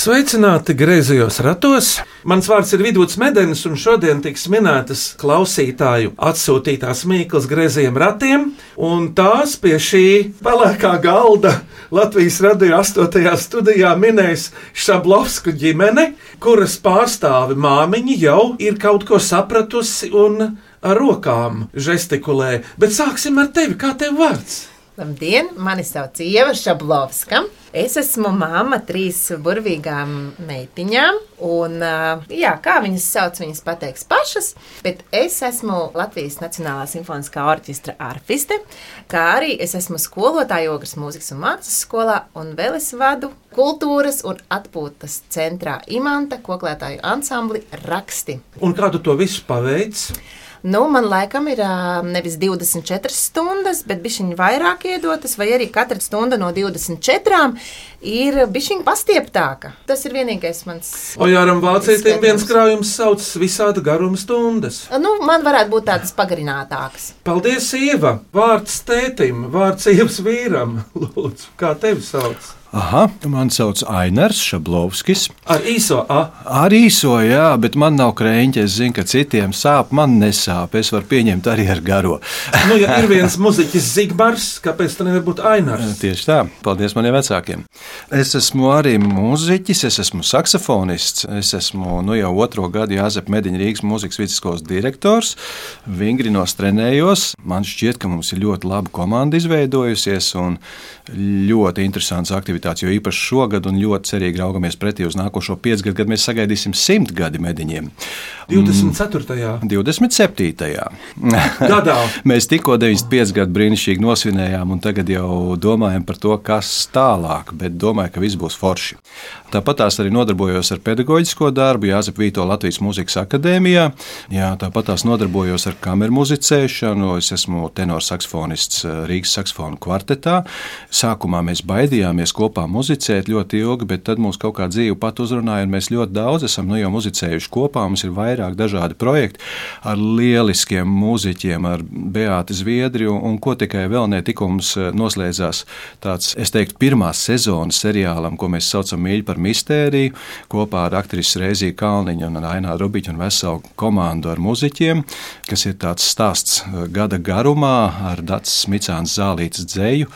Sveicināti griezījos ratos! Mans vārds ir Vidvuds Medenis, un šodien tiks minētas klausītāju atsūtītās mīklas griezījiem ratiem, un tās pie šī pelēkā galda Latvijas radio 8. studijā minēs Šablovsku ģimene, kuras pārstāvi māmiņa jau ir kaut ko sapratusi un ar rokām žestikulē. Bet sāksim ar tevi, kā tev vārds? Labdien, mani sauc Ieva Šablovska. Es esmu mamma trīs burvīgām meitiņām. Un, jā, kā viņas sauc, viņas pateiks pašas. Bet es esmu Latvijas Nacionālā simfoniskā orķestra arfiste, kā arī es esmu skolotāja Ogres mūzikas un mākslas skolā, un vēl es vadu kultūras un atpūtas centrā Imanta koklētāju ansambli Raksti. Un kā tu to visu paveici? Nu, man laikam ir nevis 24 stundas, bet bišķiņi vairāk iedotas, vai arī katra stunda no 24 ir bišķiņi pastieptāka. Tas ir vienīgais mans. Ojāram Vācietim viens krājums sauc visāda garuma stundas. Nu, man varētu būt tādas pagarinātākas. Paldies, Ieva! Vārds tētim, vārds Ievas vīram. Lūdzu, kā tevi sauc? Aha, mani sauc Ainars Šablovskis. Ar īso A. Ar īso, jā, bet man nav krēņķa. Es zinu, ka citiem sāp, man nesāp. Es varu pieņemt arī ar garo. Nu, ja ir viens muzeķis Zigmārs, kāpēc tā nevar būt Ainars? Tieši tā, paldies maniem vecākiem. Es esmu arī mūziķis, es esmu saksofonists. Es esmu nu, jau otro gadu Jāzep Mediņa Rīgas mūzikas vidusskolas direktors. Vingrinos trenējos. Man šķiet, ka mums ir ļoti laba komanda izveidojusies un ļoti interesants aktivitātes, jo īpaši šogad un ļoti cerīgi raugamies pretī uz nākošo piecgadu, kad mēs sagaidīsim simt gadi mediņiem. 24. 27. gadā. Mēs tikko 95 gadu brīnišķīgi nosvinējām, un tagad jau domājam par to, kas tālāk, bet domāju, ka viss būs forši. Tāpat tās arī nodarbojos ar pedagoģisko darbu Jāzep Vīto Latvijas Mūzikas akadēmijā. Jā, tāpat tās nodarbojos ar kameru muzicēšanu. Es esmu tenors saksofonists eh, Rīgas saksofonu kvartetā. Sākumā mēs baidījāmies kopā muzicēt ļoti ilgi, bet tad mūs kaut kā dzīve pat uzrunāja, un mēs ļoti daudz esam nu, jau muzicējuši kopā. Mums ir vairāk dažādi projekti ar lieliskiem mūziķiem, ar Beāti Zviedriju, un ko tikai vēl ne tikko mums eh, noslēdzās tāds, es teiktu, pirmās sezonas seriālam, ko mēs saucam mīļi par mistēriju, kopā ar aktrisu Reiziju Kalniņu un Ainā Rubiņu un veselu komandu ar muziķiem, kas ir tāds stāsts eh, gada garumā ar Dats Smicāns zālītes dzēju.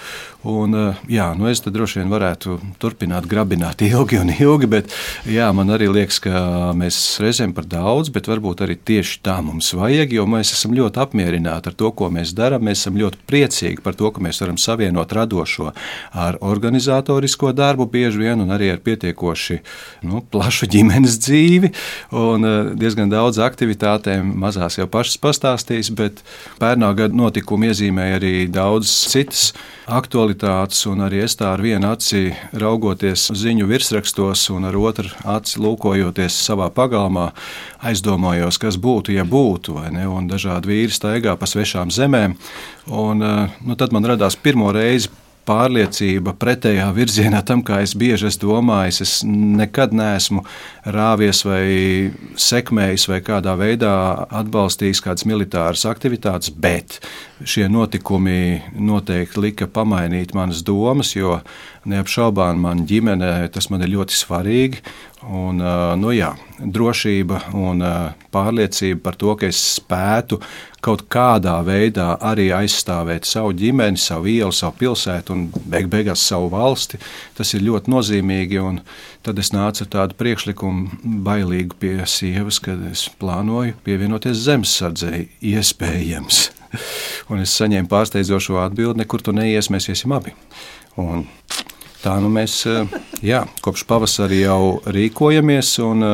Un, eh, jā, nu es droši vien varētu turpināt grabināt ilgi un ilgi, bet jā, man arī liekas, ka mēs reizēm par daudz, bet varbūt arī tieši tā mums vajag, jo mēs esam ļoti apmierināti ar to, ko mēs darām. Mēs esam ļoti priecīgi par to, ka mēs varam savienot radošo ar organizatorisko darbu bieži vien un arī ar pietiekoši nu, plašu ģimenes dzīvi un eh, diezgan daudz aktivitātēm. Mazās jau pašas pastāstīs, bet pērnā gada notikumi iezīmēja arī daudz citas aktualitātes, un arī es tā ar vienu aci raugoties ziņu virsrakstos, un ar otru aci lūkojoties savā pagalmā, aizdomājos, kas būtu, ja būtu, vai ne? Un dažādi vīri staigā pa svešām zemēm, un eh, nu, tad man radās pirmo reizi pārliecība pretējā virzienā tam, kā es bieži esmu domājis. Es nekad neesmu rāvies vai sekmējis vai kādā veidā atbalstījis kādas militāras aktivitātes, bet šie notikumi noteikti lika pamainīt manas domas, jo neapšaubām man ģimene tas man ir ļoti svarīgi. Un, nu, jā, drošība un pārliecība par to, ka es spētu kaut kādā veidā arī aizstāvēt savu ģimeni, savu ielu, savu pilsētu un beig beigās savu valsti, tas ir ļoti nozīmīgi. Un tad es nācu ar tādu priekšlikumu bailīgu pie sievas, kad es plānoju pievienoties zemesardzei iespējams. Un es saņēmu pārsteidzošo atbildi, nekur tu neies, mēs iesim abi. Un Tā nu mēs jā, kopš pavasara jau rīkojamies, un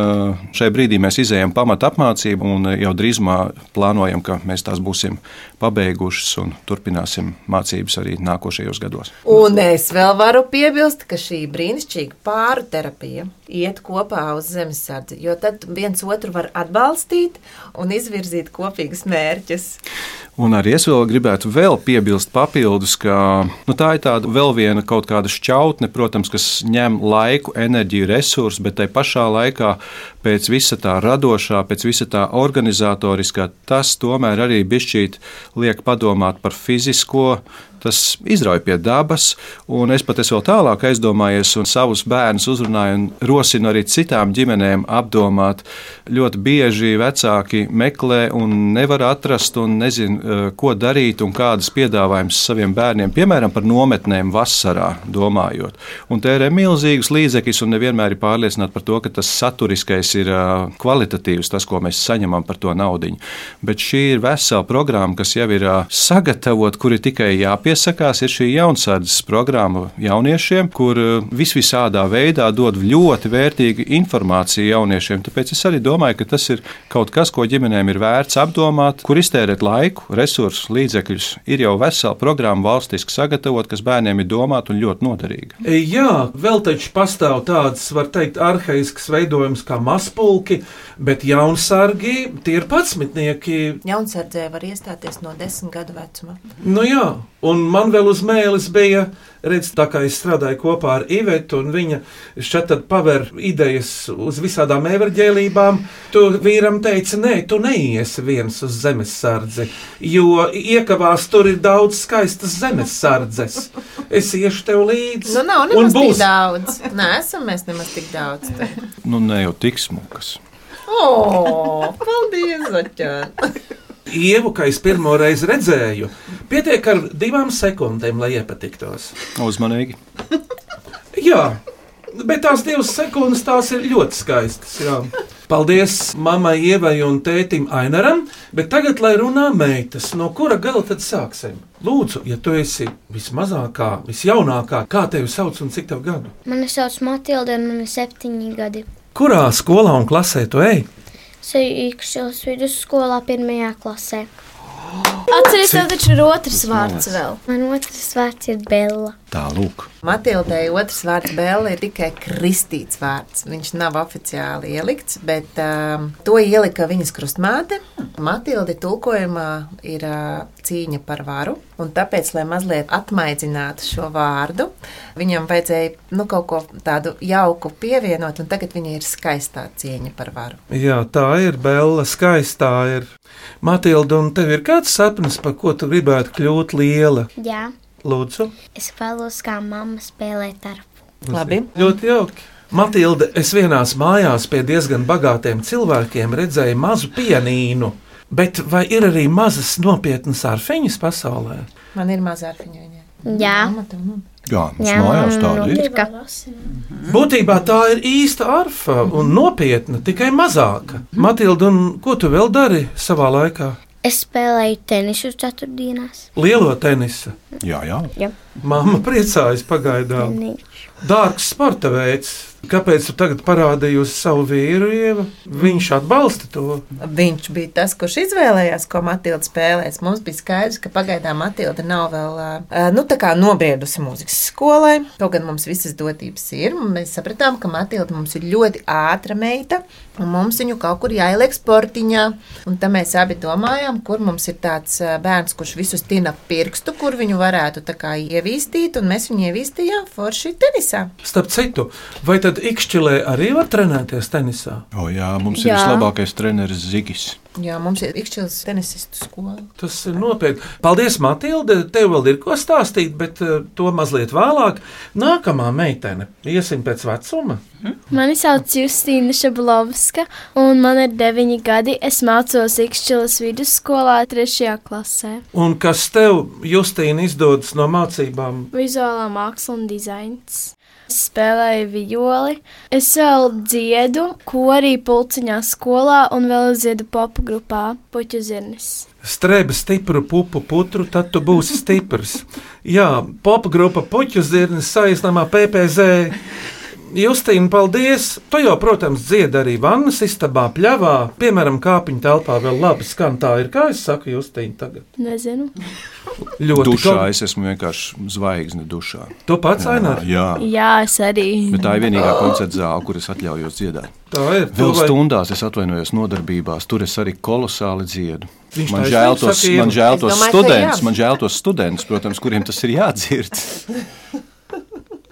šai brīdī mēs izējām pamatu apmācību, un jau drīzumā plānojam, ka mēs tās būsim pabeigušas un turpināsim mācības arī nākošajos gados. Un es vēl varu piebilst, ka šī brīnišķīga pāru terapija iet kopā uz zemesardzi, jo tad viens otru var atbalstīt un izvirzīt kopīgus mērķus. Un arī es vēl gribētu vēl piebilst papildus, ka nu, tā ir tāda vēl viena kaut kāda šķautne, protams, kas ņem laiku, enerģiju, resursus, bet tai pašā laikā pēc visa tā radošā, pēc visa tā organizatoriskā, tas tomēr arī bišķīt liek padomāt par fizisko tas izrauj pie dabas, es pat esmu vēl tālāk aizdomājies un savus bērnus uzrunāju un rosinu arī citām ģimenēm apdomāt. Ļoti bieži vecāki meklē un nevar atrast un nezin, eh, ko darīt un kādas piedāvājumus saviem bērniem, piemēram, par nometnēm vasarā domājot. Un tērē milzīgus līdzekļus un nevienmēr ir pārliecināti par to, ka tas saturiskais ir eh, kvalitatīvs, tas, ko mēs saņemam par to naudu. Bet šī ir vesela programma, kas jau ir eh, sagatavota, kur ir tikai jāpieņem jāpiesakās, ir šī jaunsardzes programma jauniešiem, kur eh, visvisādā veidā dod ļoti vērtīgu informāciju jauniešiem. Tāpēc es arī domāju, ka tas ir kaut kas, ko ģimenēm ir vērts apdomāt, kur iztērēt laiku, resursus, līdzekļus. Ir jau vesela programma valstiski sagatavot, kas bērniem ir domāta un ļoti noderīga. E, jā, vēl taču pastāv tādas, var teikt, arhaiskas veidojums kā maspulki, bet jaunsargi tie ir patsmitnieki. Jaunsardzē var iestāties no desmit gadu vecuma. Nu jā, Un man vēl uz mēlis bija, redz, tā kā es strādāju kopā ar Ivetu, un viņa šeit paver idejas uz visādām everģēlībām. Tu vīram teica, nē, tu neiesi viens uz zemesardzi, jo iekavās tur ir daudz skaistas zemesardzes. Es iešu tev līdzi. Nu, nav nemaz būs... tik daudz. Nē, esam mēs nemaz tik daudz. Te. Nu, ne jau tik smukas. O, oh, paldies, Zaķēn! Ievu, kā es pirmo reizi redzēju, pietiek ar divām sekundēm, lai iepatiktos. Uzmanīgi. Jā, bet tās divas sekundes tās ir ļoti skaistas. Jā. Paldies mammai, Ievai un tētim Ainaram, bet tagad, lai runā meitas, no kura gala tad sāksim? Lūdzu, ja tu esi vismazākā, visjaunākā, kā tevi sauc un cik tev gadu? Mani sauc Matilda un man ir septiņi gadi. Kurā skolā un klasē tu ej? Sīkšķils vidusskolā pirmajā klasē. Atcerieties, tev taču ir otrs vārds vēl. Man otrs vārds ir Bella. Tā lūk. Matildai otrs vārds Bēlē ir tikai kristīts vārds. Viņš nav oficiāli ielikts, bet um, to ielika viņas krustmāte. Matilde tulkojumā ir uh, cīņa par varu, un tāpēc, lai mazliet atmaidzinātu šo vārdu, viņam vajadzēja nu, kaut ko tādu jauku pievienot, un tagad viņa ir skaistā cīņa par varu. Jā, tā ir Bēlē, skaistā ir. Matilda, un tev ir kāds sapnis, par ko tu gribētu kļūt liela? Jā. Lūdzu. Es vēlos kā mamma spēlēt ar. Labi. Ļoti jauki. Matilde, es vienās mājās pie diezgan bagātiem cilvēkiem redzēju mazu pianīnu, bet vai ir arī mazas nopietnas arfiņas pasaulē? Man ir maza arfiņa. Jā. Jā, mums Jā, mājās tāda ir. Ka... Būtībā tā ir īsta arfa un nopietna, tikai mazāka. Matilda, ko tu vēl dari savā laikā? Es spēlēju tenisu ceturtdienās. Lielo tenisu. Jā, jā. jā. Māma priecājas pagaidām. Dārgs sporta veids. Kāpēc tu tagad parādīji uz savu vīru, Ieva? Viņš atbalsta to. Viņš bija tas, kurš izvēlējās, ko Matilda spēlēs. Mums bija skaidrs, ka pagaidām Matilda nav vēl nu, nobriedusi mūzikas skolai. Kaut gan mums visas dotības ir, mēs sapratām, ka Matilda mums ir ļoti ātra meita, un mums viņu kaut kur jāieliek sportiņā. Un tad mēs abi domājām, kur mums ir tāds bērns, kurš visus tina pirkstu, kur viņu varētu ievīstīt, un mēs viņu ievīstījām forši tenisā. Starp citu, vai tad tad Ikšķilē arī var trenēties tenisā? O, jā, mums jā. ir vislabākais treneris Zigis. Jā, mums ir Ikšķils tenisistu skola. Tas ir nopietni. Paldies, Matilde. Tev vēl ir ko stāstīt, bet uh, to mazliet vēlāk. Nākamā meitene. Iesim pēc vecuma. Hm? Mani sauc Justīna Šablovska, un man ir deviņi gadi. Es mācos Ikšķilas vidusskolā, trešajā klasē. Un kas tev, Justīna, izdodas no mācībām? Vizuālā māksla un dizains spēlēju violi. Es vēl dziedu, ko arī pulciņā skolā un vēl dziedu popu grupā Puķu zirnis. Strēbi stipru pupu putru, tad tu būsi stiprs. Jā, popu grupa Puķu zirnis saistībā PPZ. Justīna, paldies! Tu jau, protams, dziedi arī vannas istabā, pļavā, piemēram, kāpiņu telpā vēl labi skan. Tā ir, kā es saku, Justīna, tagad. Nezinu. Ļoti Dušā kaut- es esmu vienkārši zvaigzne dušā. Tu pats, Ainar? Jā, Jā, es arī. bet tā ir vienīgā koncerta zāle, kur es atļaujos dziedāt. Tā ir. Vēl vai- stundās es atvainojos nodarbībās, tur es arī kolosāli dziedu. Viņš Man žēl tos, man žēl tos domāju, jā. man žēl tos studentus, protams, kuriem tas ir jādzird.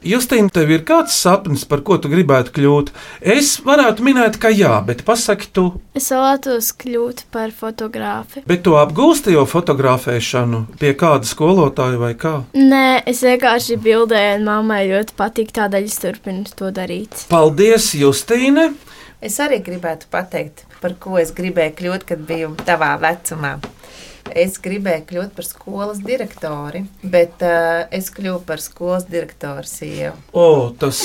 Justīna, tev ir kāds sapnis, par ko tu gribētu kļūt? Es varētu minēt, ka jā, bet pasaki tu. Es vēlētos kļūt par fotogrāfu. Bet tu apgūsti jau fotografēšanu pie kāda skolotāja vai kā? Nē, es vienkārši bildēju, un mammai ļoti patīk, tādēļ es turpinu to darīt. Paldies, Justīne! Es arī gribētu pateikt, par ko es gribēju kļūt, kad biju tavā vecumā. Es gribēju kļūt par skolas direktori, bet uh, es kļuvu par skolas direktoru sievu. O, tas,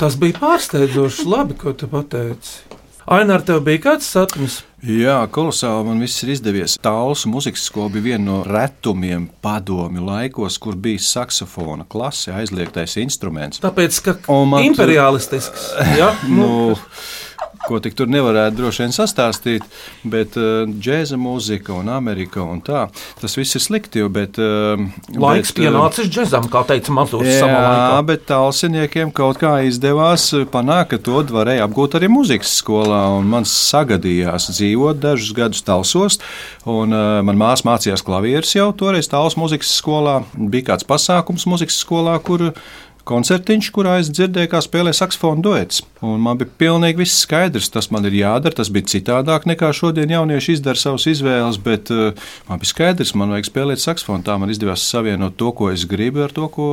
tas bija pārsteidzoši labi, ko tu pateici. Aina, ar tev bija kāds sapnis? Jā, kolosāli man viss ir izdevies. Tāls mūzikas skola bija viena no retumiem padomju laikos, kur bija saksofona klase, aizliegtais instruments. Tāpēc, ka imperialistisks. Ja? Nu, ko tik tur nevarētu droši vien sastāstīt, bet uh, džēza mūzika un Amerika un tā, tas viss ir slikti, jo, bet... Uh, Laiks bet, uh, pienācis džekam, kā teica Mazurs Jā, laikā. bet tālsiniekiem kaut kā izdevās panākt, ka to varēja apgūt arī muzikas skolā. Man sagadījās dzīvot dažus gadus Talsos, un uh, man māsa mācījās klavierus jau toreiz Tāls muzikas skolā. Bija kāds pasākums muzikas skolā, kur koncertiņš, kurā es dzirdēju, kā spēlē saksofonu duets. Un man bija pilnīgi viss skaidrs, tas man ir jādara. Tas bija citādāk nekā šodien jaunieši izdara savas izvēles, bet uh, man bija skaidrs, man vajag spēlēt saksofonu. Tā man izdevās savienot to, ko es gribu, ar to, ko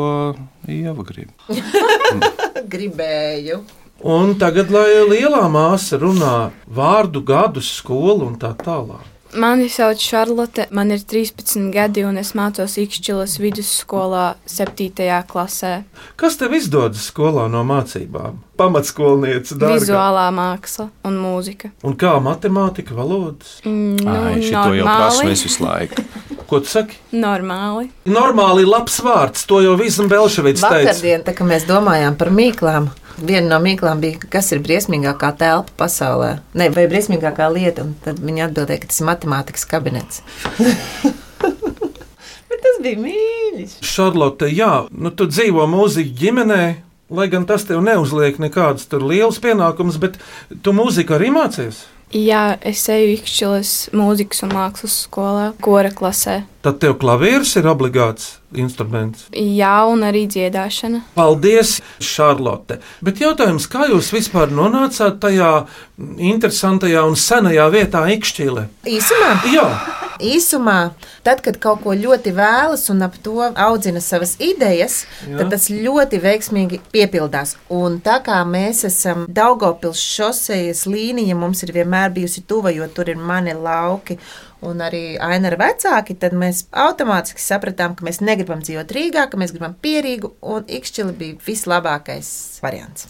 Ieva grib. Gribēju. Un tagad, lai lielā māsa runā vārdu, gadus, skolu un tā tālāk. Mani sauc Šarlote, man ir 13 gadi, un es mācos Ikšķilas vidusskolā, 7. klasē. Kas tev izdodas skolā no mācībām? Pamatskolniece, dārga. Vizuālā māksla un mūzika. Un kā matemātika, valodas? Mm, Ai, šito jau prasu es visu laiku. Ko tu saki? Normāli. Normāli labs vārds, to jau Vīsam Belševics teica. Vakardien, tā, kad mēs domājām par mīklām, viena no mīklām bija, kas ir briesmīgākā telpa pasaulē. Ne, vai briesmīgākā lieta, un tad viņi atbildēja, ka tas ir matemātikas kabinets. Bet tas bija mīļš. Šarlote, jā, nu tu dzīvo mūziķa ģimenē. Lai gan tas tev neuzliek nekādus tur lielus pienākumus, bet tu mūziku arī mācies. Jā, es eju Ikšķilas mūzikas un mākslas skolā, kora klasē. Tad tev klavieris ir obligāts instruments. Jā, un arī dziedāšana. Paldies, Šarlote. Bet jautājums, kā jūs vispār nonācāt tajā interesantajā un senajā vietā, Ikšķīlē? Īsumā, Jā, īsumā, tad, kad kaut ko ļoti vēlas un ap to audzina savas idejas, Jā. tad tas ļoti veiksmīgi piepildās. Un tā kā mēs esam Daugopils šosejas līnija, mums ir vienmēr bijusi tuva, jo tur ir mani lauki. Un arī Ainara vecāki, tad mēs automātiski sapratām, ka mēs negribam dzīvot Rīgā, ka mēs gribam pierīgu, un Ikšķila bija vislabākais variants.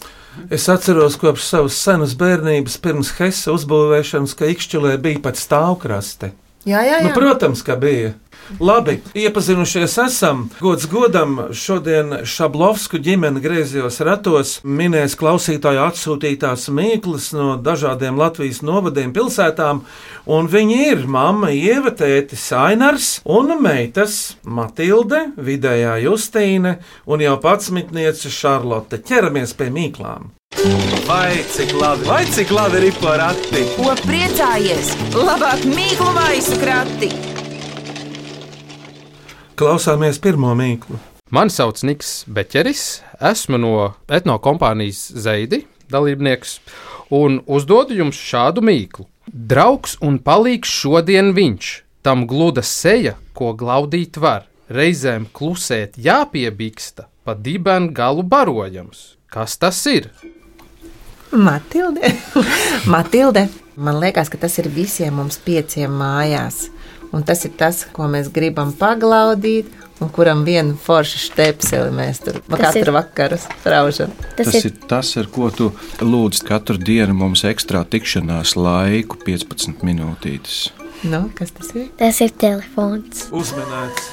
es atceros kopš savas senas bērnības, pirms Hesa uzbūvēšanas, ka Ikšķīlē bija pat stāvkraste. Jā, jā, jā. Nu, protams, ka bija. Labi, iepazinušies esam. Gods godam, šodien Šablovsku ģimene griezījos ratos, minēs klausītāju atsūtītās mīklas no dažādiem Latvijas novadiem, pilsētām, un viņi ir mamma Ieva, tētis Ainars un meitas Matilde, vidējā Justīne un jau pats mitniece Šarlote. Ķeramies pie mīklām! Vai cik labi, vai cik labi ir porati! Ko priecājies? Labāk mīklu maisu krati! Klausāmies pirmo mīklu. Mani sauc Niks Beķeris, esmu no etnokompānijas Zeidi dalībnieks un uzdodu jums šādu mīklu. Draugs un palīgs šodien viņš, tam gluda seja, ko glaudīt var, reizēm klusēt jāpiebiksta, pa dibenu galu barojams. Kas tas ir? Matilde. Matilde. Man liekas, ka tas ir visiem mums pieciem mājās. Un tas ir tas, ko mēs gribam paglaudīt, un kuram vienu foršu stepseli mēs tur katru ir- vakaru spraužam. Tas, Tas ir tas, ar ko tu lūdz katru dienu mums ekstra tikšanās laiku, 15 minūtītes. Nu, kas tas ir? tas ir telefons. Uzmanīts!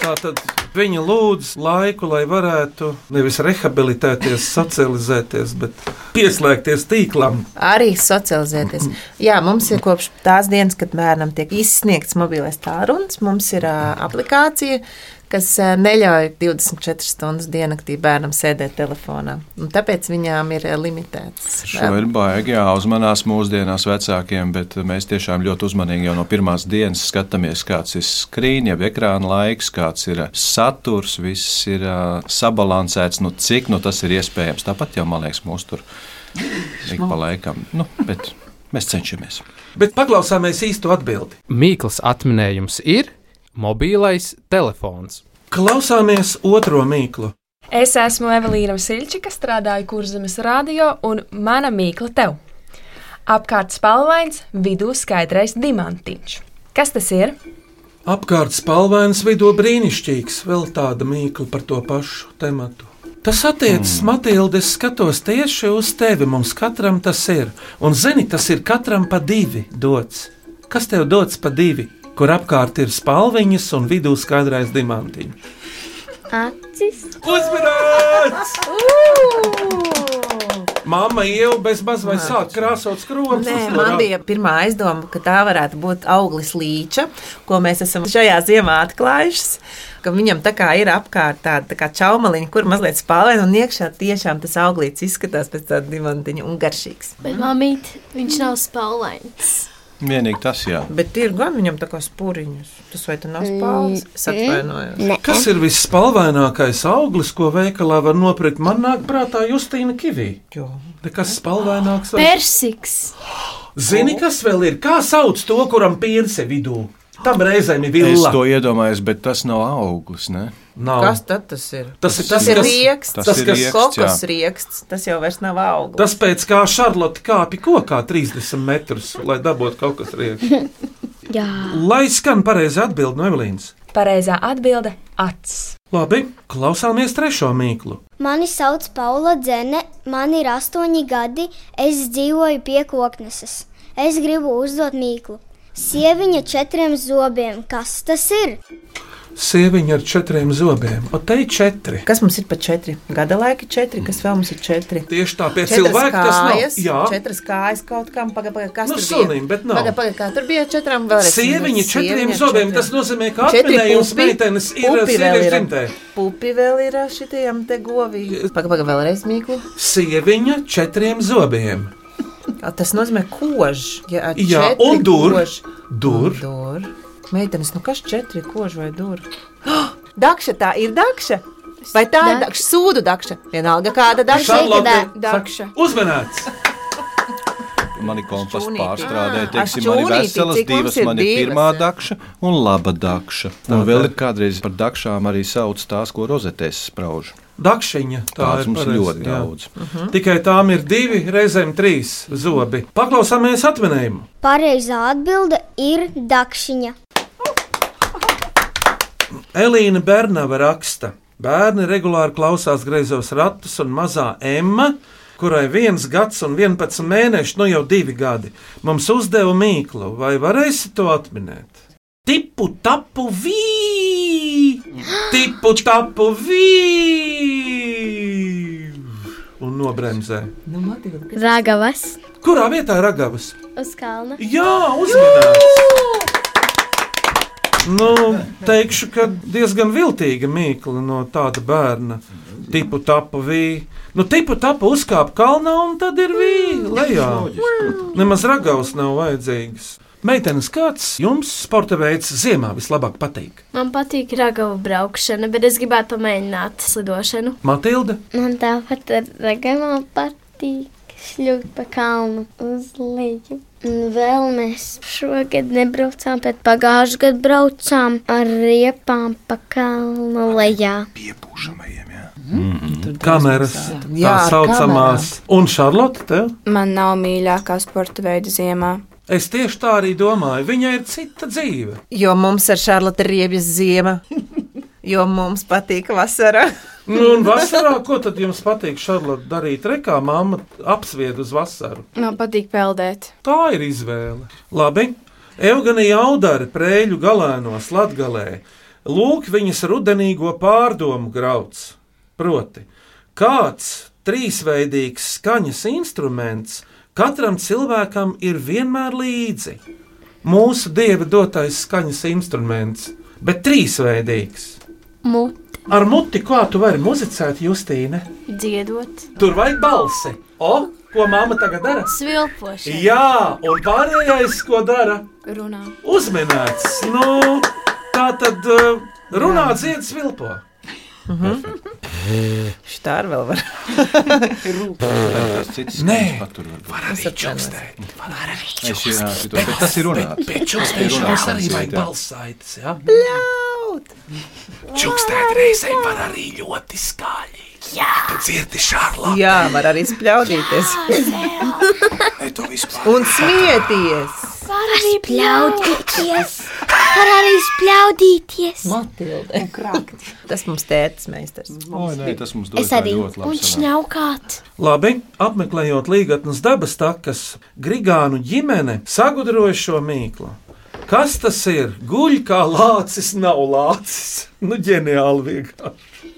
Tā tad Viņa lūdz laiku, lai varētu nevis rehabilitēties, socializēties, bet pieslēgties tīklam. Arī socializēties. Jā, mums ir kopš tās dienas, kad bērnam tiek izsniegts mobilais tālrunis, mums ir uh, aplikācija, kas neļauj 24 stundas diennaktī bērnam sēdēt telefonā. Un tāpēc viņām ir limitēts. Šo ir baigi jāuzmanās mūsdienās vecākiem, bet mēs tiešām ļoti uzmanīgi jau no pirmās dienas skatāmies, kāds ir skrīņa, jeb ekrāna laiks, kāds ir saturs, viss ir sabalansēts, nu cik nu tas ir iespējams. Tāpat jau, man liekas, mūs tur ik pa laikam, nu, bet mēs cenšamies. Bet paklausāmies īsto atbildi. Mīklas atminējums ir mobīlais telefons. Klausāmies otro mīklu. Es esmu Evelīna Silčika, strādāju Kurzemes radio, un mana mīkla tev. Apkārt spalvains, vidū skaidrais diamantiņš. Kas tas ir? Apkārt spalvains vidū brīnišķīgs, vēl tāda mīkla par to pašu tematu. Tas attiecas, mm. Matilde, es skatos tieši uz tevi. Mums katram tas ir. Un, zini, tas ir katram pa divi dots. Kas tev dots pa divi? Kur apkārt ir spalviņas un vidū skaidrais diamantiņš. Acis. Uzmanīts! Māma jau bez maz vai sāk krāsot skrotus. Nē, man bija pirmā aizdoma, ka tā varētu būt auglis līča, ko mēs esam šajā ziemā atklājuši. Ka viņam tā kā ir apkārt tāda tā kā čaumaliņa, kur mazliet spālēna, un iekšā tiešām tas auglīts izskatās pēc tāda diamantiņa un garšīgs. Bet, mamīt, viņš nav spēlēns. Vienīgi tas, jā. Bet ir gan viņam tā kā spūriņas. Tas vai tas nav spāles? Es atvainojos. Nē. Kas ir visspalvainākais auglis, ko veikalā var nopirkt? Man nāk prātā Justīna Kivī. Jo. Nekas spalvaināks. Persiks. Zini, kas vēl ir? Kā sauc to, kuram pierse vidū? Tam reizēm ir Es villa. to iedomājos, bet tas nav auglis. Ne? Nav. Kas tad tas ir? Tas ir Tas, tas, ir kas- rieksts, tas tas ir ir jā. rieksts. Tas jau vairs nav augsts. Tas pēc kā Šarlote kāpja kokā 30 metrus, lai dabūtu kaut kas rieksts. Jā. Lai skan pareizi atbild no Evelīnas. Pareizā atbilde - acis. Labi, klausāmies trešo mīklu. Mani sauc Paula Dzene, man ir astoņi gadi, es dzīvoju pie kokneses. Es gribu uzdot mīklu. Sieviņa četriem zobiem, kas tas ir? Sieviņa ar četriem zobiem. O te ir četri. Kas mums ir pa četri? Gada laika četri, kas vēl mums ir četri? Tieši tā, pie Četras cilvēka tas nav. kājas, Jā, četras kājas kaut kam, pagaidi, kas nu tur sunim, bet nav. Pagaidi, pagaidi, kā tur bija četrām vēlreiz. Sieviņa četriem zobiem, četriem. tas nozīmē, ka pupi, meitenes ir sieviešu dzimtē. Pupi vēl ir šitiem te govīm. Pagaidi, pagaidi, vēlreiz mīklu. Sieviņa četriem zobiem. A, Tas nozīmē kož. Ja, Jā, un dur. kož. Dur. Dur. Meitenes, nu kas četri kož vai dur? Dakša, tā ir dakša. Vai tā ir dakša? Sūdu dakša. Vienalga kāda dakša. Šarlote, Dakša. saka, uzmanēts! Mani kompas pārstrādē, teiksim, man ir veselas divas. Man ir divas, pirmā jā. dakša un laba dakša. Un vēl ir kādreiz par dakšām arī sauc tās, ko rozetēs sprauž. Dakšiņa. Tā Tāds ir mums ir pareizi, ļoti jā. daudz. Tikai tām ir divi, reizēm trīs zobi. Paklausāmies atminējumu. Pareizā atbilde ir dakšiņa. Elīna Bernava raksta. Bērni regulāri klausās greizos ratus, un mazā Emma, kurai viens gads un 11 mēneši, nu jau divi gadi, mums uzdeva mīklu. Vai varēsi to atminēt? Tipu tapu vī! Tipu tapu vī! Un nobremzē. Nu, Ragavas Kurā vietā ir ragavas? uz kalna. Jā, uzmanīgs! Nu, teikšu, ka diezgan viltīga mīkla no tāda bērna. Tipu tapu vīja. Nu, tipu tapu uzkāpa kalnā un tad ir vīja lejā. Nemaz ragavs nav vajadzīgs. Meitenes, kāds jums sporta veids ziemā vislabāk patīk? Man patīk ragavu braukšana, bet es gribētu pamēģināt slidošanu. Matilde, Man tāpat ar ragavām patīk šļūt pa kalnu uz leju. Un vēl mēs šogad nebraucām, bet pagājušajā gadā braucām ar riepām pa kalnu lejā. Piepūšamajiem, jā. kameras, Jā, tā ar saucamās. Un Šarlote, tev? Man nav mīļākā sporta veida ziemā. Es tieši tā arī domāju. Viņai ir cita dzīve. Jo mums ar Šarlotu ir riebjas ziema. Jo mums patīk vasara. Nu, un vasarā, ko tad jums patīk Šarlote darīt? Rekā mamma apsvied uz vasaru. Man patīk peldēt. Tā ir izvēle. Labi. Eugenija Audara prēļu galēnos Latgalē Lūk, viņas rudenīgo pārdomu grauds. Proti, kāds trīsveidīgs skaņas instruments katram cilvēkam ir vienmēr līdzi. Mūsu dieva dotais skaņas instruments, bet trīsveidīgs. Muti Ar muti, kā tu vari muzicēt, Justīne? dziedot, Tur vajag balsi. O, ko mamma tagad dara? svilpošana, Jā, un pārējais, ko dara? Runā. Uzminēts. Nu, tā tad uh, runā dziedas svilpo. Šitā arī vēl var. Tas cits Nē. varbūt. Var arī čukstēt. Tas ir runāts. Pēc čukstēšanas arī vajag jā? Bļaut! Čukstēt reizēm var arī ļoti skaļi. Jā! Dzirdi šārlā. Jā, var arī vispār. Un smieties. Var arī spļaudīties. Var arī spļaudīties. Matilde. Tas mums tētis meistars. Oi, nē, tas mums dod Es arī. ļoti Un labi. sanāk. šņaukāt. Labi, apmeklējot līgatnes dabas takas, Grigānu ģimene sagudroja šo mīklu. Kas tas ir? Guļ kā lācis, nav lācis. Nu, ģeniāli vienkārši.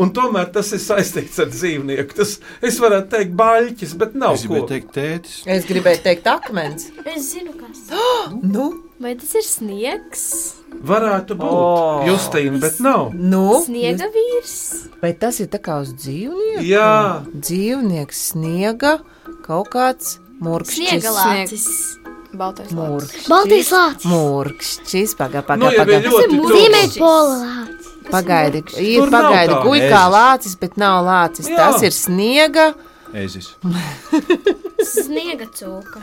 Un tomēr tas ir saistīts ar dzīvnieku. Tas, es varētu teikt, baļķis, bet nav Es ko. gribēju teikt, tētis. Es gribēju teikt, akmens. Es zinu, kas. Nu, vai tas ir sniegs? Varētu būt O. Justīna, bet nav. nu. Sniega vīrs. Vai tas ir tā kā uz dzīvnieku? Jā, Dzīvnieks sniega kaut kāds murkšķis. Sniega lācis. Baltais lācis. Murkšķis. Baltais lācis. Murkšķis. Pagā, nu pagā, bija pagā. ļoti tuvu. Ziemeļpola lācis. Pagaidi, ir Tur nav pagaidi, tā. guļ kā Ezis. lācis, bet nav lācis. Jā. Tas ir sniega. Ezis. Sniega cūka.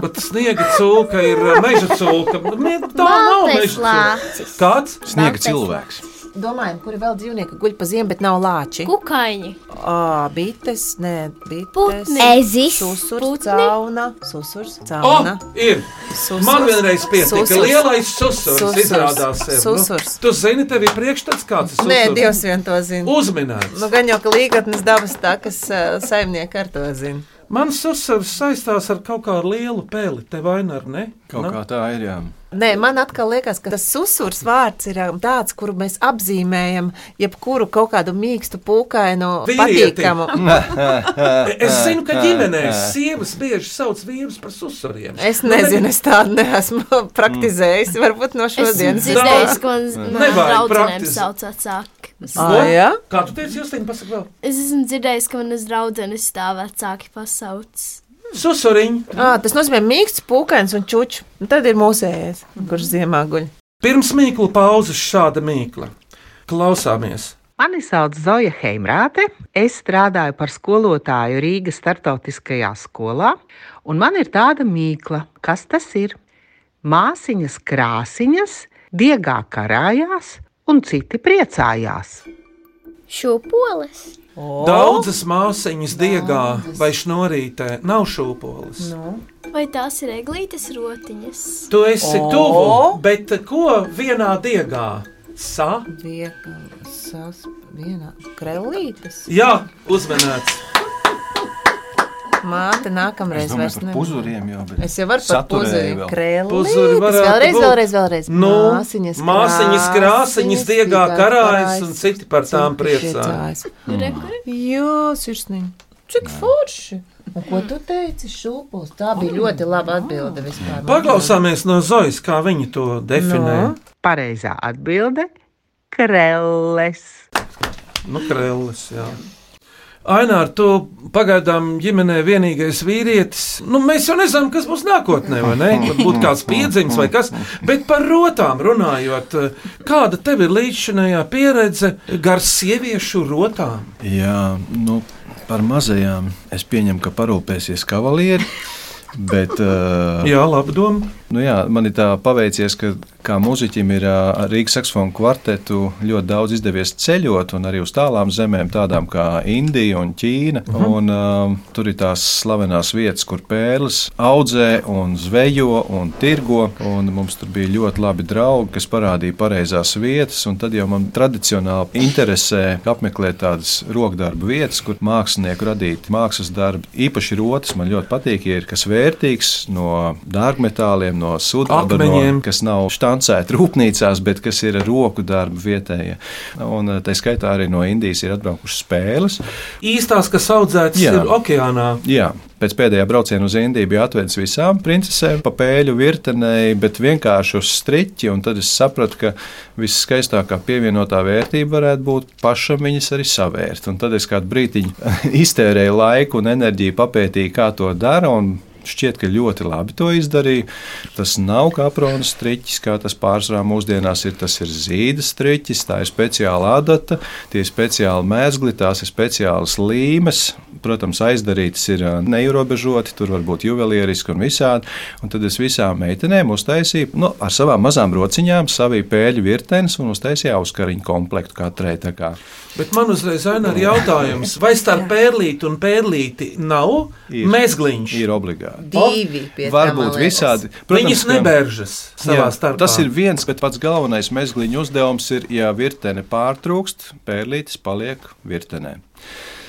Bet sniega cūka ir uh, meža cūka. Ne, Tā nav Baltais meža cūka. lācis. Kāds? Sniega Baltais cilvēks. Domājam, kuri vēl dzīvnieki guļ pa ziemu, bet nav lāči. Kukaiņi. Ā, bites, nē, bites. Putni. Ezis. Susurs, cauna, susurs, O, cauna. ir! Susurs. Man vienreiz pietika Susurs. lielais susurs. Susurs. Izrādās, ir. Susurs. Nu, tu zini, tev ir priekšstats kāds ir Nē, susurs? Dievs vien to zina. Uzminēts. Nu, gan jau, ka līgatnes dabas takas uh, saimnieki ar to zina. Mans susurs saistās ar kaut kādu lielu peli. Te vaina ar ne? Kaut Nu, kā tā ir, jā. Nē, man atkal liekas, ka tas susurs vārds ir um, tāds, kuru mēs apzīmējam, jebkuru kaut kādu mīkstu, pūkainu, Vīrieti. patīkamu. Es zinu, ka ģimenēs sievas bieži sauc vīrus par susuriem. Es nezinu, es tādu neesmu praktizējis. Varbūt no Es šodienas dzirdējis, ka man draudzenēm sauc vecāki. Ah, jā? Kā tu teici, Justīna, pasaka vēl? Es esmu dzirdējis, ka manas draudzenes tā vecāki pasauc. Susuriņi. À, tas nozīmē mīksts, pūkains un čučs. Tad ir mūsējais, kurš ziemā guļ. Pirms mīklu pauzes šāda mīkla. Klausāmies! Mani sauc Zoja Heimrāte. Es strādāju par skolotāju Rīgas startautiskajā skolā, un man ir tāda mīkla, kas tas ir. Māsiņas krāsiņas, diegā karājās, un citi priecājās. Šūpoles. Daudzas māsiņas diegā vai šnorītē nav šūpoles. Nu. Vai tās ir eglītes rotiņas? Tu esi O! tuvu, bet ko vienā diegā? Sa? Viegli sas, vienā krellītes. Jā, uzmanīts. Māte nākamreiz Es domāju vairs par nevar. puzuriem, jā, bet Es jau varu par saturēju puzuri vēl. krellītes. Puzuri Vēlreiz, vēlreiz, vēlreiz. Nu, māsiņas, māsiņas krāsiņas diegā karājas un citi par tām priecājas. Ir? Jā, sirsniņ. Cik forši. Un ko tu teici, šūpols? Tā bija ļoti laba atbilde vispār. Paklausāmies no Zojas, kā viņi to definē. Nu? Pareizā atbilde - krelles. Nu, krēlis, jā. Ainār, tu pagaidām ģimenē vienīgais vīrietis. Nu, mēs jau nezinām, kas būs nākotnē, vai ne? Varbūt kāds piedzimis vai kas. Bet par rotām runājot, kāda tev ir līdzšinējā pieredze gar sieviešu rotām? Jā, nu, par mazajām es pieņemu, ka parūpēsies kavalieri. Bet, uh, Jā, labi doma. Nu jā, man ir tā paveicies, ka kā muzeķim ir ar Rīgas saksofonu kvartetu ļoti daudz izdevies ceļot, un arī uz tālām zemēm, tādām kā Indija un Ķīna. Uh -huh. un, uh, tur ir tās slavenās vietas, kur pērles audzē un zvejo un tirgo. Un mums tur bija ļoti labi draugi, kas parādīja pareizās vietas, un tad jau man tradicionāli interesē apmeklēt tādas rokdarbu vietas, kur mākslinieku radīti mākslas darbi. Īpaši rotas man ļoti patīk, ja ir kas vērtīgs no dārgmetāliem, mīkliņiem no sudraba, no, Akmeņiem. kas nav štancēti rūpnīcās, bet kas ir roku darba vietējie. Un tā skaitā arī no Indijas ir atbraukušas spēles. Īstās, kas audzētas ir okeānā. Jā, pēc pēdējā brauciena uz Indiju bija atvedis visām princesēm pa pēļu virtenei, bet vienkārši uz striķi. un Tad es sapratu, ka visskaistākā pievienotā vērtība varētu būt pašam viņas arī savērt. Un tad es kādu brīdiņu iztērēju laiku un enerģiju papētīju, kā to dara. un Šķiet, ka ļoti labi to izdarīja. Tas nav kaprona striķis, kā tas pārsvarā mūsdienās ir. Tas ir zīda striķis, tā ir speciāla adata, tie ir speciāli mēsgli, tās ir speciālas līmes. Protams, aizdarītas ir neierobežoti, tur var būt juvelierisks un visādi. Un tad es visām meitenēm uztaisīju nu, ar savām mazām rociņām, saviju pēļu virtenes un uztaisīju auskariņu komplektu katrai. Bet man uzreiz ir jautājums, vai starp pērlīti un pērlīti nav Ir. mēsgliņš? Ir obligāti. Divi pie Varbūt visādi. Viņas ka- nebēržas savā Jā, starpā. Tas ir viens, bet pats galvenais mezgliņu uzdevums ir, ja virtene pārtrūkst, pērlītis paliek virtenē.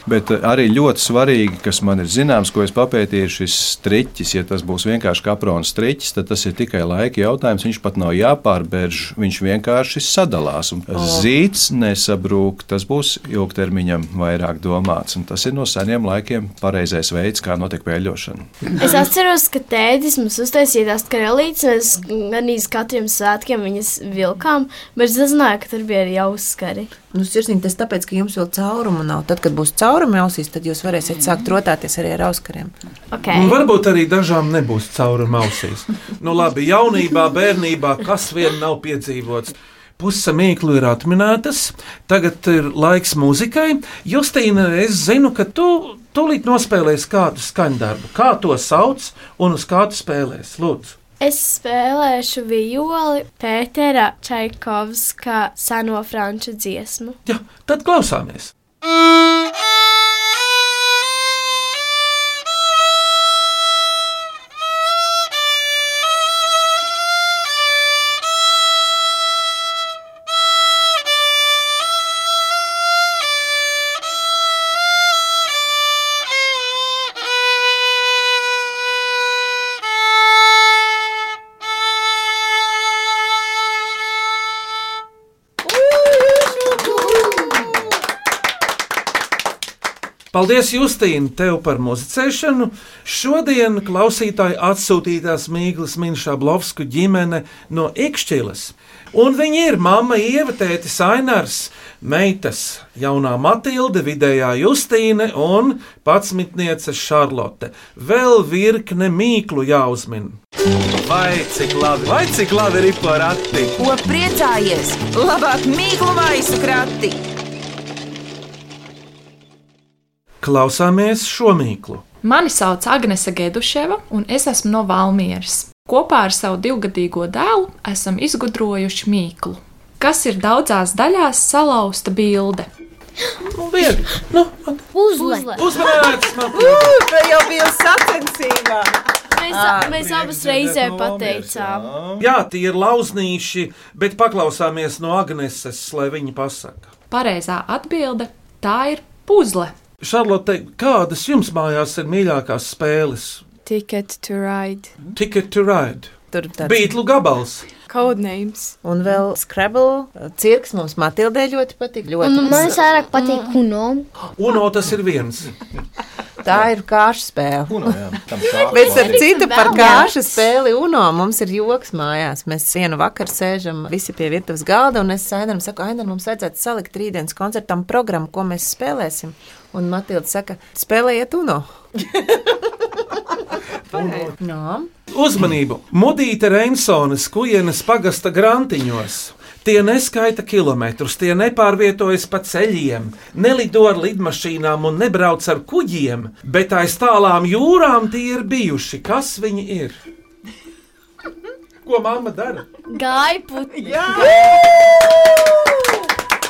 Bet eh, arī ļoti svarīgi, kas man ir zināms, ko es papētīju, ir šis striķis. Ja tas būs vienkārši kaprona striķis, tad tas ir tikai laika jautājums. Viņš pat nav jāpārbērž, viņš vienkārši sadalās. Un zīts nesabrūk, tas būs ilgtermiņam vairāk domāts. Un tas ir no seniem laikiem pareizais veids, kā notiek vēļošana. Es atceros, ka tētis mums uztaisīja tās karalītes, mēs gan īsti katriem svētkiem viņas vilkām, bet es nezināju, ka tur bija arī auskari. Nu, sirsnīgi, tas tāpēc, ka jums vēl caurumu nav. Tad, kad būs caurumi ausīs, tad jūs varēsiet sākt rotāties arī ar auskariem. Okay. Un varbūt arī dažām nebūs cauruma ausīs. Nu, labi, jaunībā, bērnībā, kas vien nav piedzīvots. Puse mīklu ir atminētas, tagad ir laiks muzikai. Justīna, es zinu, ka tu tūlīt nospēlēsi kādu skaņdarbu. Kā to sauc un uz kādu spēlēs? Lūdzu, Es spēlēšu violi Pētera Čaikovska seno franču dziesmu. Jā, tad klausāmies. Paldies, Justīna, tev par muzicēšanu. Šodien klausītāji atsūtītās Mīglas Minšāblovsku ģimene no Ikšķilas. Un viņi ir mamma Ieva, tētis Ainārs, meitas jaunā Matilde, vidējā Justīne un patsmitniece Šarlote. Vēl virkne mīklu jāuzmin. Vai cik labi, vai cik labi ir porakti? Ko priecājies? Labāk mīklu maisu krati! Klausāmies šo mīklu. Mani sauc Agnese Geduševa, un es esmu no Valmieras. Kopā ar savu divgadīgo dēlu esam izgudrojuši mīklu, kas ir daudzās daļās salauzta bilde. Nu, viegli. Nu, uzmanīts, man! Tā jau bija sacensībā. Mēs, mēs abas reizē pateicām. Jā, tie ir lauznīši, bet paklausāmies no Agneses, lai viņa pasaka. Pareizā atbilde - tā ir puzle. Šarlote, kādas jums mājās ir mīļākās spēles? Ticket to ride. Ticket to ride, Tur tāds Beatlu gabals. Codenames. Un vēl Scrabble. Cirks mums Matildē ļoti patīk. Ļoti Un man vairāk patīk Uno. Uno tas ir viens. Tā ir kāršu spēle. Uno, jā, Bet ar citu par kāršu spēli UNO mums ir joks mājās. Mēs vienu vakaru sēžam visi pie virtuves galda, un es Ainaram saku, Ainar, mums vajadzētu salikt rītdienas koncertam programmu, ko mēs spēlēsim. Un Matilda saka, spēlējiet UNO. no. Uzmanību! Mudīte Reinsonas kujienes pagasta grantiņos. Tie neskaita kilometrus, tie nepārvietojas pa ceļiem, nelido ar lidmašīnām un nebrauc ar kuģiem, bet aiz tālām jūrām tie ir bijuši. Kas viņi ir? Ko mamma dara? Gāja putni.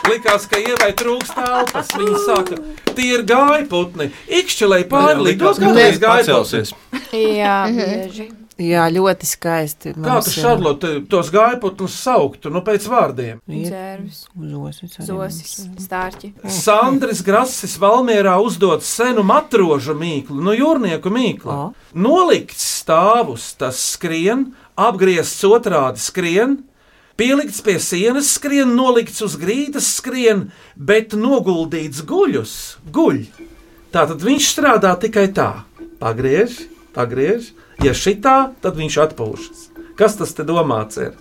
Likās, ka ievai trūkst telpas. Viņa saka, tie ir gājputni. Ikšķelē pārlidos, Likās, ka kādreiz pacelsies. gājputni. Jā, bieži. Jā, ļoti skaisti. Kā tu, Šarlote, tos gājputnus sauktu, nu pēc vārdiem? Dzērvis, Zosis. zosis, stārķi. Sandrs Grasis Valmierā uzdod senu matrožu mīklu, no jūrnieku mīklu. O. Nolikts stāvus, tas skrien, apgriezts otrādi skrien, pielikts pie sienas skrien, nolikts uz grīdas skrien, bet noguldīts guļus, guļ. Tātad viņš strādā tikai tā. Pagriež, pagriež. Ja šitā, tad viņš atpūšas. Kas tas te domāts ir?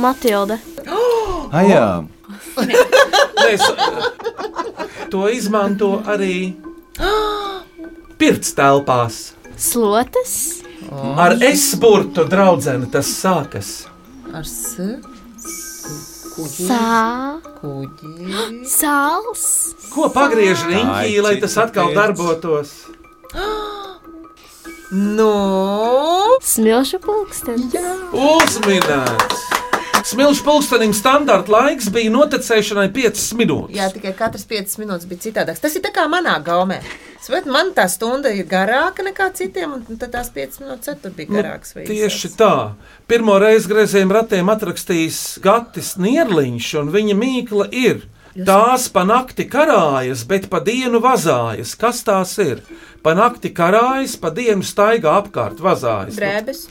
Matilde. Ah, jā, Mēs to izmanto arī pirts telpās. Slotas. Ar esburtu draudzeni tas sākas. Ar s, Sā. kuģi. Sāls. Ko pagriež riņķī, lai tas atkal darbotos? Nu, Smilšu pulkstenis. Uzminēts! Smilšu pulkstenim standarta laiks bija noticēšanai 5 minūtes. jā, tikai katrs 5 minūtes bija citādāks. Tas ir tā kā manā gaumē. Bet man tā stunda ir garāka nekā citiem, un tad tās 5 minūtes tur bija garākas. vai Nu, Tieši tā. Pirmo reizi grēzējiem ratiem atrakstījis Gatis Nierliņš, un viņa mīkla ir. Tās pa nakti karājas, bet pa dienu vazājas. Kas tās ir? Pa nakti karājas, pa dienu staigā apkārt vazājas. Drēbes.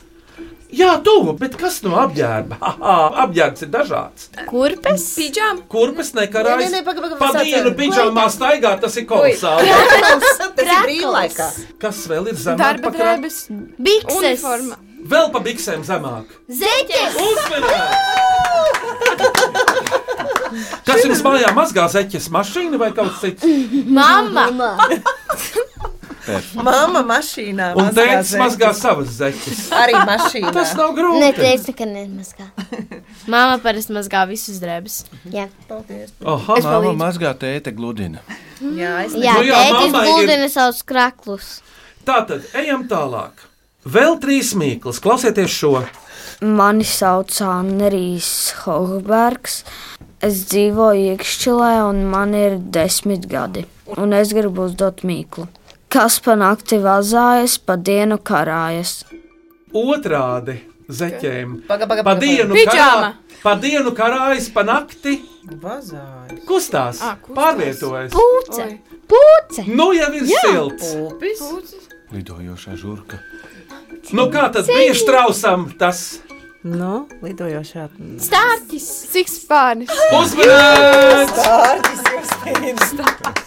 Jā, tuvu, bet kas no apģērba? Haha, apģērbs ir dažāds. Kurpes. Pidžām. Kurpes nekarājas. Nē, nē, paga, paga, Pa mēs dienu atceram. pidžamā staigā, tas ir kolosāli. Tas ir brīvlaikā. Kas vēl ir zemāk? Darba drēbes. Bikses. Uniforma. Vēl pa biksēm zemāk. Zeķes. Uzmanīgi! Kas jums mājā mazgā zeķes mašīna vai kaut kas cits? Mamma. Māma mašīnā. Un tēvs mazgā savas zeķes. Arī mašīnā. Tas nav grūti. Neteicu, ka nemazgā. Māma parasti mazgā visus drēbes. Jā, Paldies. Aha, māma palīdzu. mazgā tēta gludina. Jā, es jā Nu jā, tētis mammai ir- gludina savus kraklus. Tātad ejam tālāk. Vēl trīs mīklas. Klausieties šo. Mani sauc Anrijs Hogbergs. Es dzīvoju Iekšķilē, un man ir desmit gadi. Un es gribu uzdot mīklu. Kas pa nakti vazājas, pa dienu karājas? Otrādi zeķēm. Paga, paga, Pa paga, dienu, karā, pa dienu karājas, pa nakti Vazāji. kustās, Ā, kustās. pārvietojas. Pūce! Oi. Pūce! Nu jau ir silts. Pūpis. Lidojošā žurka. Nu kā tad bija strausam tas? Nu, lidojošā. Stārķis. Cik spārnis? Uzmanīgs! Tārģis Justīns.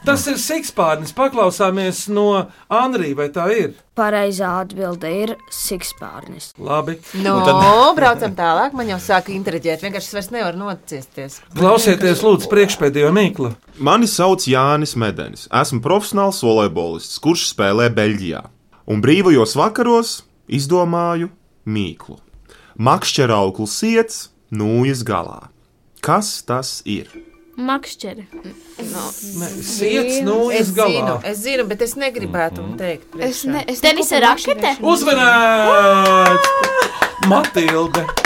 Tas ir sikspārnis. Paklausāmies no Anrija, vai tā ir? Pareizā atbilde ir sikspārnis. Labi. Nu, tad- braucam tālāk. Man jau sāka intriģēt. Vienkārši es vairs nevaru nociesties. Klausieties, lūdzu, priekšpēdējo mīklu. Mani sauc Jānis Medenis. Esmu profesionāls volejbolists, kurš spēlē Beļģijā. Un brīvajos vakaros izdomāju mīklu. Makšķerauklis iets, nūjas galā. Kas tas ir? Makšķeri. Siets, nu, Es es zinu, galā. es zinu, bet es negribētu mm -hmm. teikt. Es priekšā. ne, es neko par rakete? makšķerēšanu. Uzmanīts! Matilde!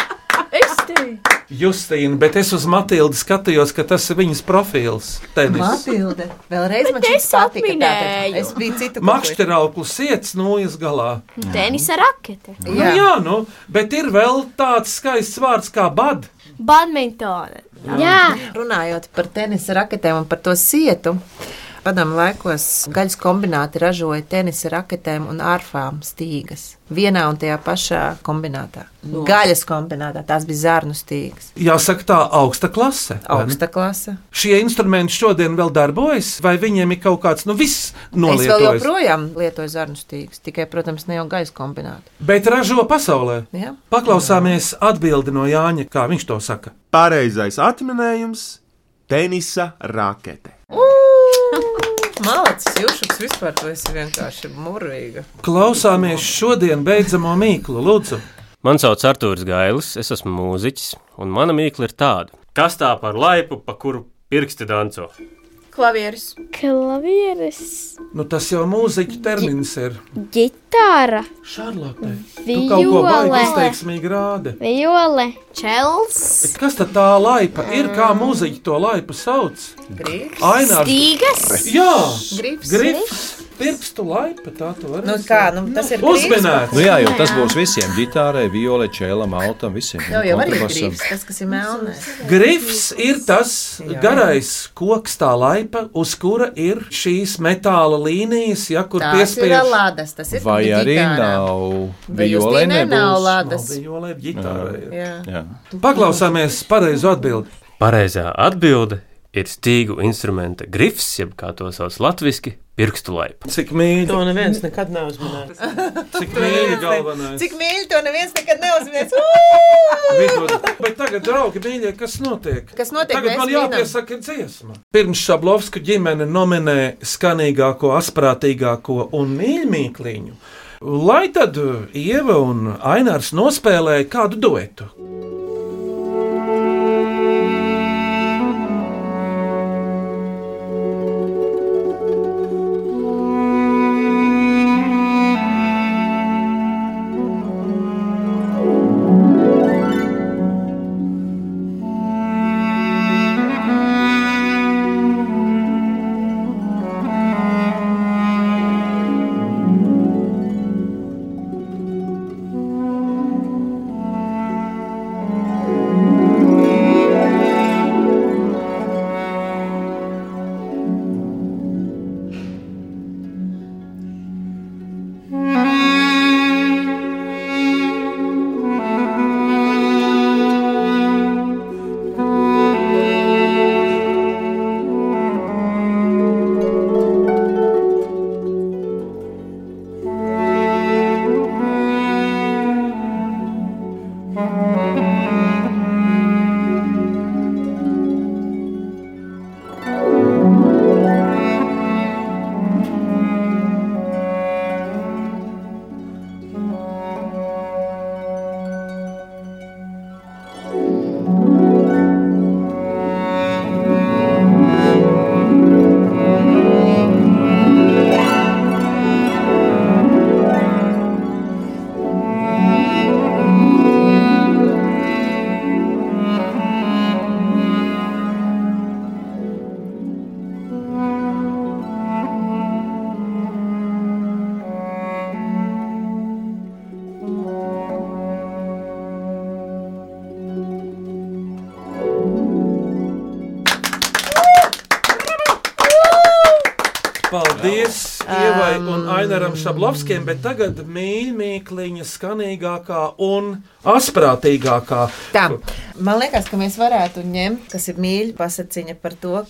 Justīna, bet es uz Matildi skatījos, ka tas ir viņas profils. Tenis. Matilde. Vēlreiz man šis es patika. tātad. Es biju citu Makšķerauklis siets, nūjas galā. Tenisa rakete. Jā. Nu, jā, nu, bet ir vēl tāds skaists vārds kā bad. Badmintone. Jā, Runājot par tenisa raketēm un par to sietu. Padomu laikos gaļas kombināti ražoja tenisa raketēm un ārfām stīgas. Vienā un tajā pašā kombinātā. No. Gaļas kombinātā tās bija zārnu stīgas. Jāsaka, tā augsta klase. Augsta klase. Šie instrumenti šodien vēl darbojas, vai viņiem ir kaut kāds, nu, viss Es vēl joprojām lietoju zarnu stīgas, tikai, protams, ne jau gaļas kombinātu. Bet ražo pasaulē. Ja? Paklausāmies atbildi no Jāņa, kā viņš to saka. Pareizais atminējums - tenisa rakete. Malacis, jūšuks vispār tu esi vienkārši murvīga. Klausāmies šodien beidzamo mīklu, lūdzu. Man sauc Artūrs Gailis, es esmu mūziķis, un mana mīkla ir tāda: kas tā par laipu, pa kuru pirksti danco? Klavieris. klavieres, Nu, tas jau mūziķa termins ir. ģitāra, Šarlote, Viole. izteiksmīgi rādi. viole, Čels. Bet kas tad tā laipa ir? Kā mūziķi to laipu sauc? Grīfs. Ainārs. Stīgas. Jā, Grifs. grifs. Pirkstu laipa, tā tu vari. Nu, kā, nu, tas ir uzminēts. Nu, jā, jau tas būs visiem. Gitārai, violē, čēlam, altam, visiem. Jau, jau arī grīvs, tas, kas ir melnais. Grifs ir tas garais koks, tā laipa, uz kura ir šīs metāla līnijas, ja kur piespiež. lādes, tas ir Vai arī ģitārām. nav violē, nebūs? lādes? Nav violē, ģitārai ir. Jā. Jā. Paklausāmies pareizo atbildi. Pareizā atbilde ir stīgu instrumenta grifs, jeb kā to sauc latviešu, pirkstu laipa. Cik mīļi. To neviens nekad nav uzminējis. Cik mīļi galvenais. Cik mīļi to neviens nekad neuzminēs. Bet tagad, draugi, mīļie, kas notiek? Kas notiek? Tagad man jāpiesaka dziesma. Pirms Šablovska ģimene nominē skanīgāko, asprātīgāko un mīļākliņu. Lai tad Ieva un Ainārs nospēlēja kādu duetu. Ievai un Ainaram Šablovskiem, bet tagad mīļākā, skanīgākā un asprātīgākā. Tā, man liekas, ka mēs varētu ņemt, kas ir mīļa pasakiņa par to,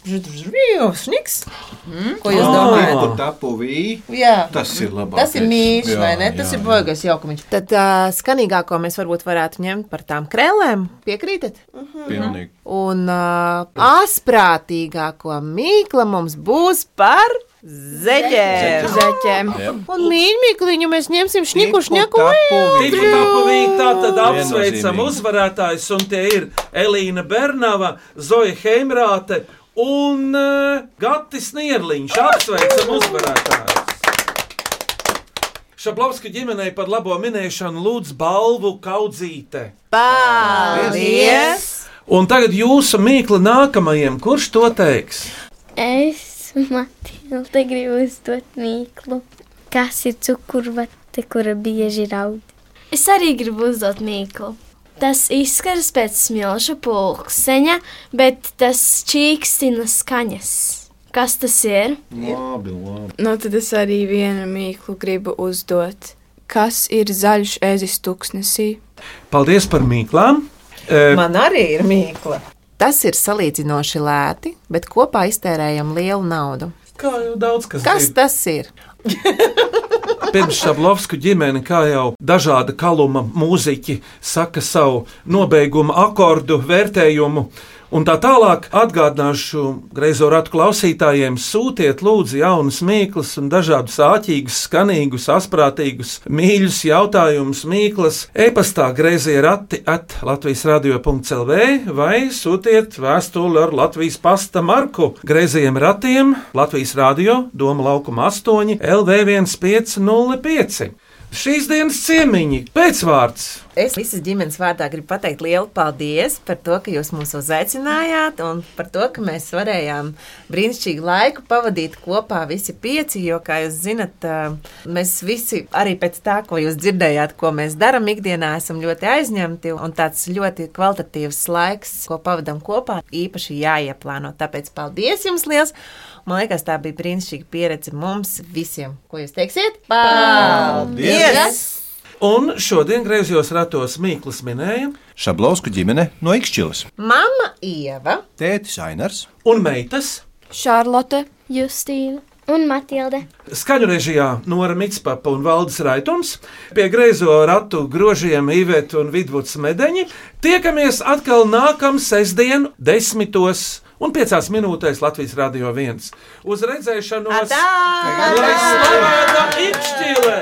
šniks. Mm? Ko jūs domājat? Kur tapu vī? Jā. Tas ir labāk. Tas ir mīļš, vai ne? Tas ir boigais jaukums. Tad uh, skanīgāko mēs varbūt varētu ņemt par tām krēlēm. Piekrītat? Pilnīgi. Un uh, asprātīgāko mīklu mums būs par zeķēm. Zeķēm. Un mīļākliņu mēs ņemsim šņiku šņaku. Tā tad apsveicam uzvarētājus, un tie ir Elīna Bernava, Zoja Heimrāte un uh, Gatis Nierliņš. Apsveicam uzvarētājus! Šablovska ģimenei par labo minēšanu lūdz balvu kaudzīte. Paldies! Un tagad jūsu mīkla nākamajam, kurš to teiks? Es, Matilda, gribu uzdot mīklu. Kas ir cukurvate, kura bieži raud? Es arī gribu uzdot mīklu. Tas izskatās pēc smilšu pulksteņa, bet tas čīkstina skaņas. Kas tas ir? Labi, labi. Nu, tad es arī vienu mīklu gribu uzdot. Kas ir zaļš ezis tuksnesī? Paldies par mīklām! Eh, Man arī ir mīkla. Tas ir salīdzinoši lēti, bet kopā iztērējam lielu naudu. Kā jau daudz kas Kas grib. tas ir? Pirms Šablovska ģimene, kā jau dažāda kaluma mūziķi, saka savu nobeiguma akordu vērtējumu. Un tā tālāk atgādināšu greizo ratu klausītājiem, sūtiet lūdzu jaunas mīklas un dažādus āķīgus, skanīgus, asprātīgus, mīļus jautājumus mīklas e-pastā greizie rati at Latvijas radio.clv vai sūtiet vēstuli ar Latvijas pasta marku greizajiem ratiem Latvijas radio Doma laukuma 8 LV1505. Šīs dienas ciemiņi pēcvārds Es visas ģimenes vārdā gribu pateikt lielu paldies par to, ka jūs mūs uzaicinājāt un par to, ka mēs varējām brīnišķīgu laiku pavadīt kopā visi pieci. Jo, kā jūs zinat, mēs visi arī pēc tā, ko jūs dzirdējāt, ko mēs darām ikdienā, esam ļoti aizņemti un tāds ļoti kvalitatīvs laiks, ko pavadām kopā, īpaši jāieplāno. Tāpēc paldies jums liels! Man liekas, tā bija brīnišķīga pieredze mums visiem. Ko jūs teiksiet? Paldies! Un šodien griezos ratos Mīklas minēja Šablausku ģimene no Ikšķilas, Mama Ieva tētis Ainars un meitas Šarlote, Justīna un Matilde. Skaņu režijā Nora Mitspapa un Valdis Raitums, pie greizo ratu grožiem Iveta un Vidvuds Medeņi. Tiekamies atkal nākamā sestdien, desmitos un piecās minūtēs Latvijas Rādio 1. Uz redzēšanos! Lai slavēta Ikšķile!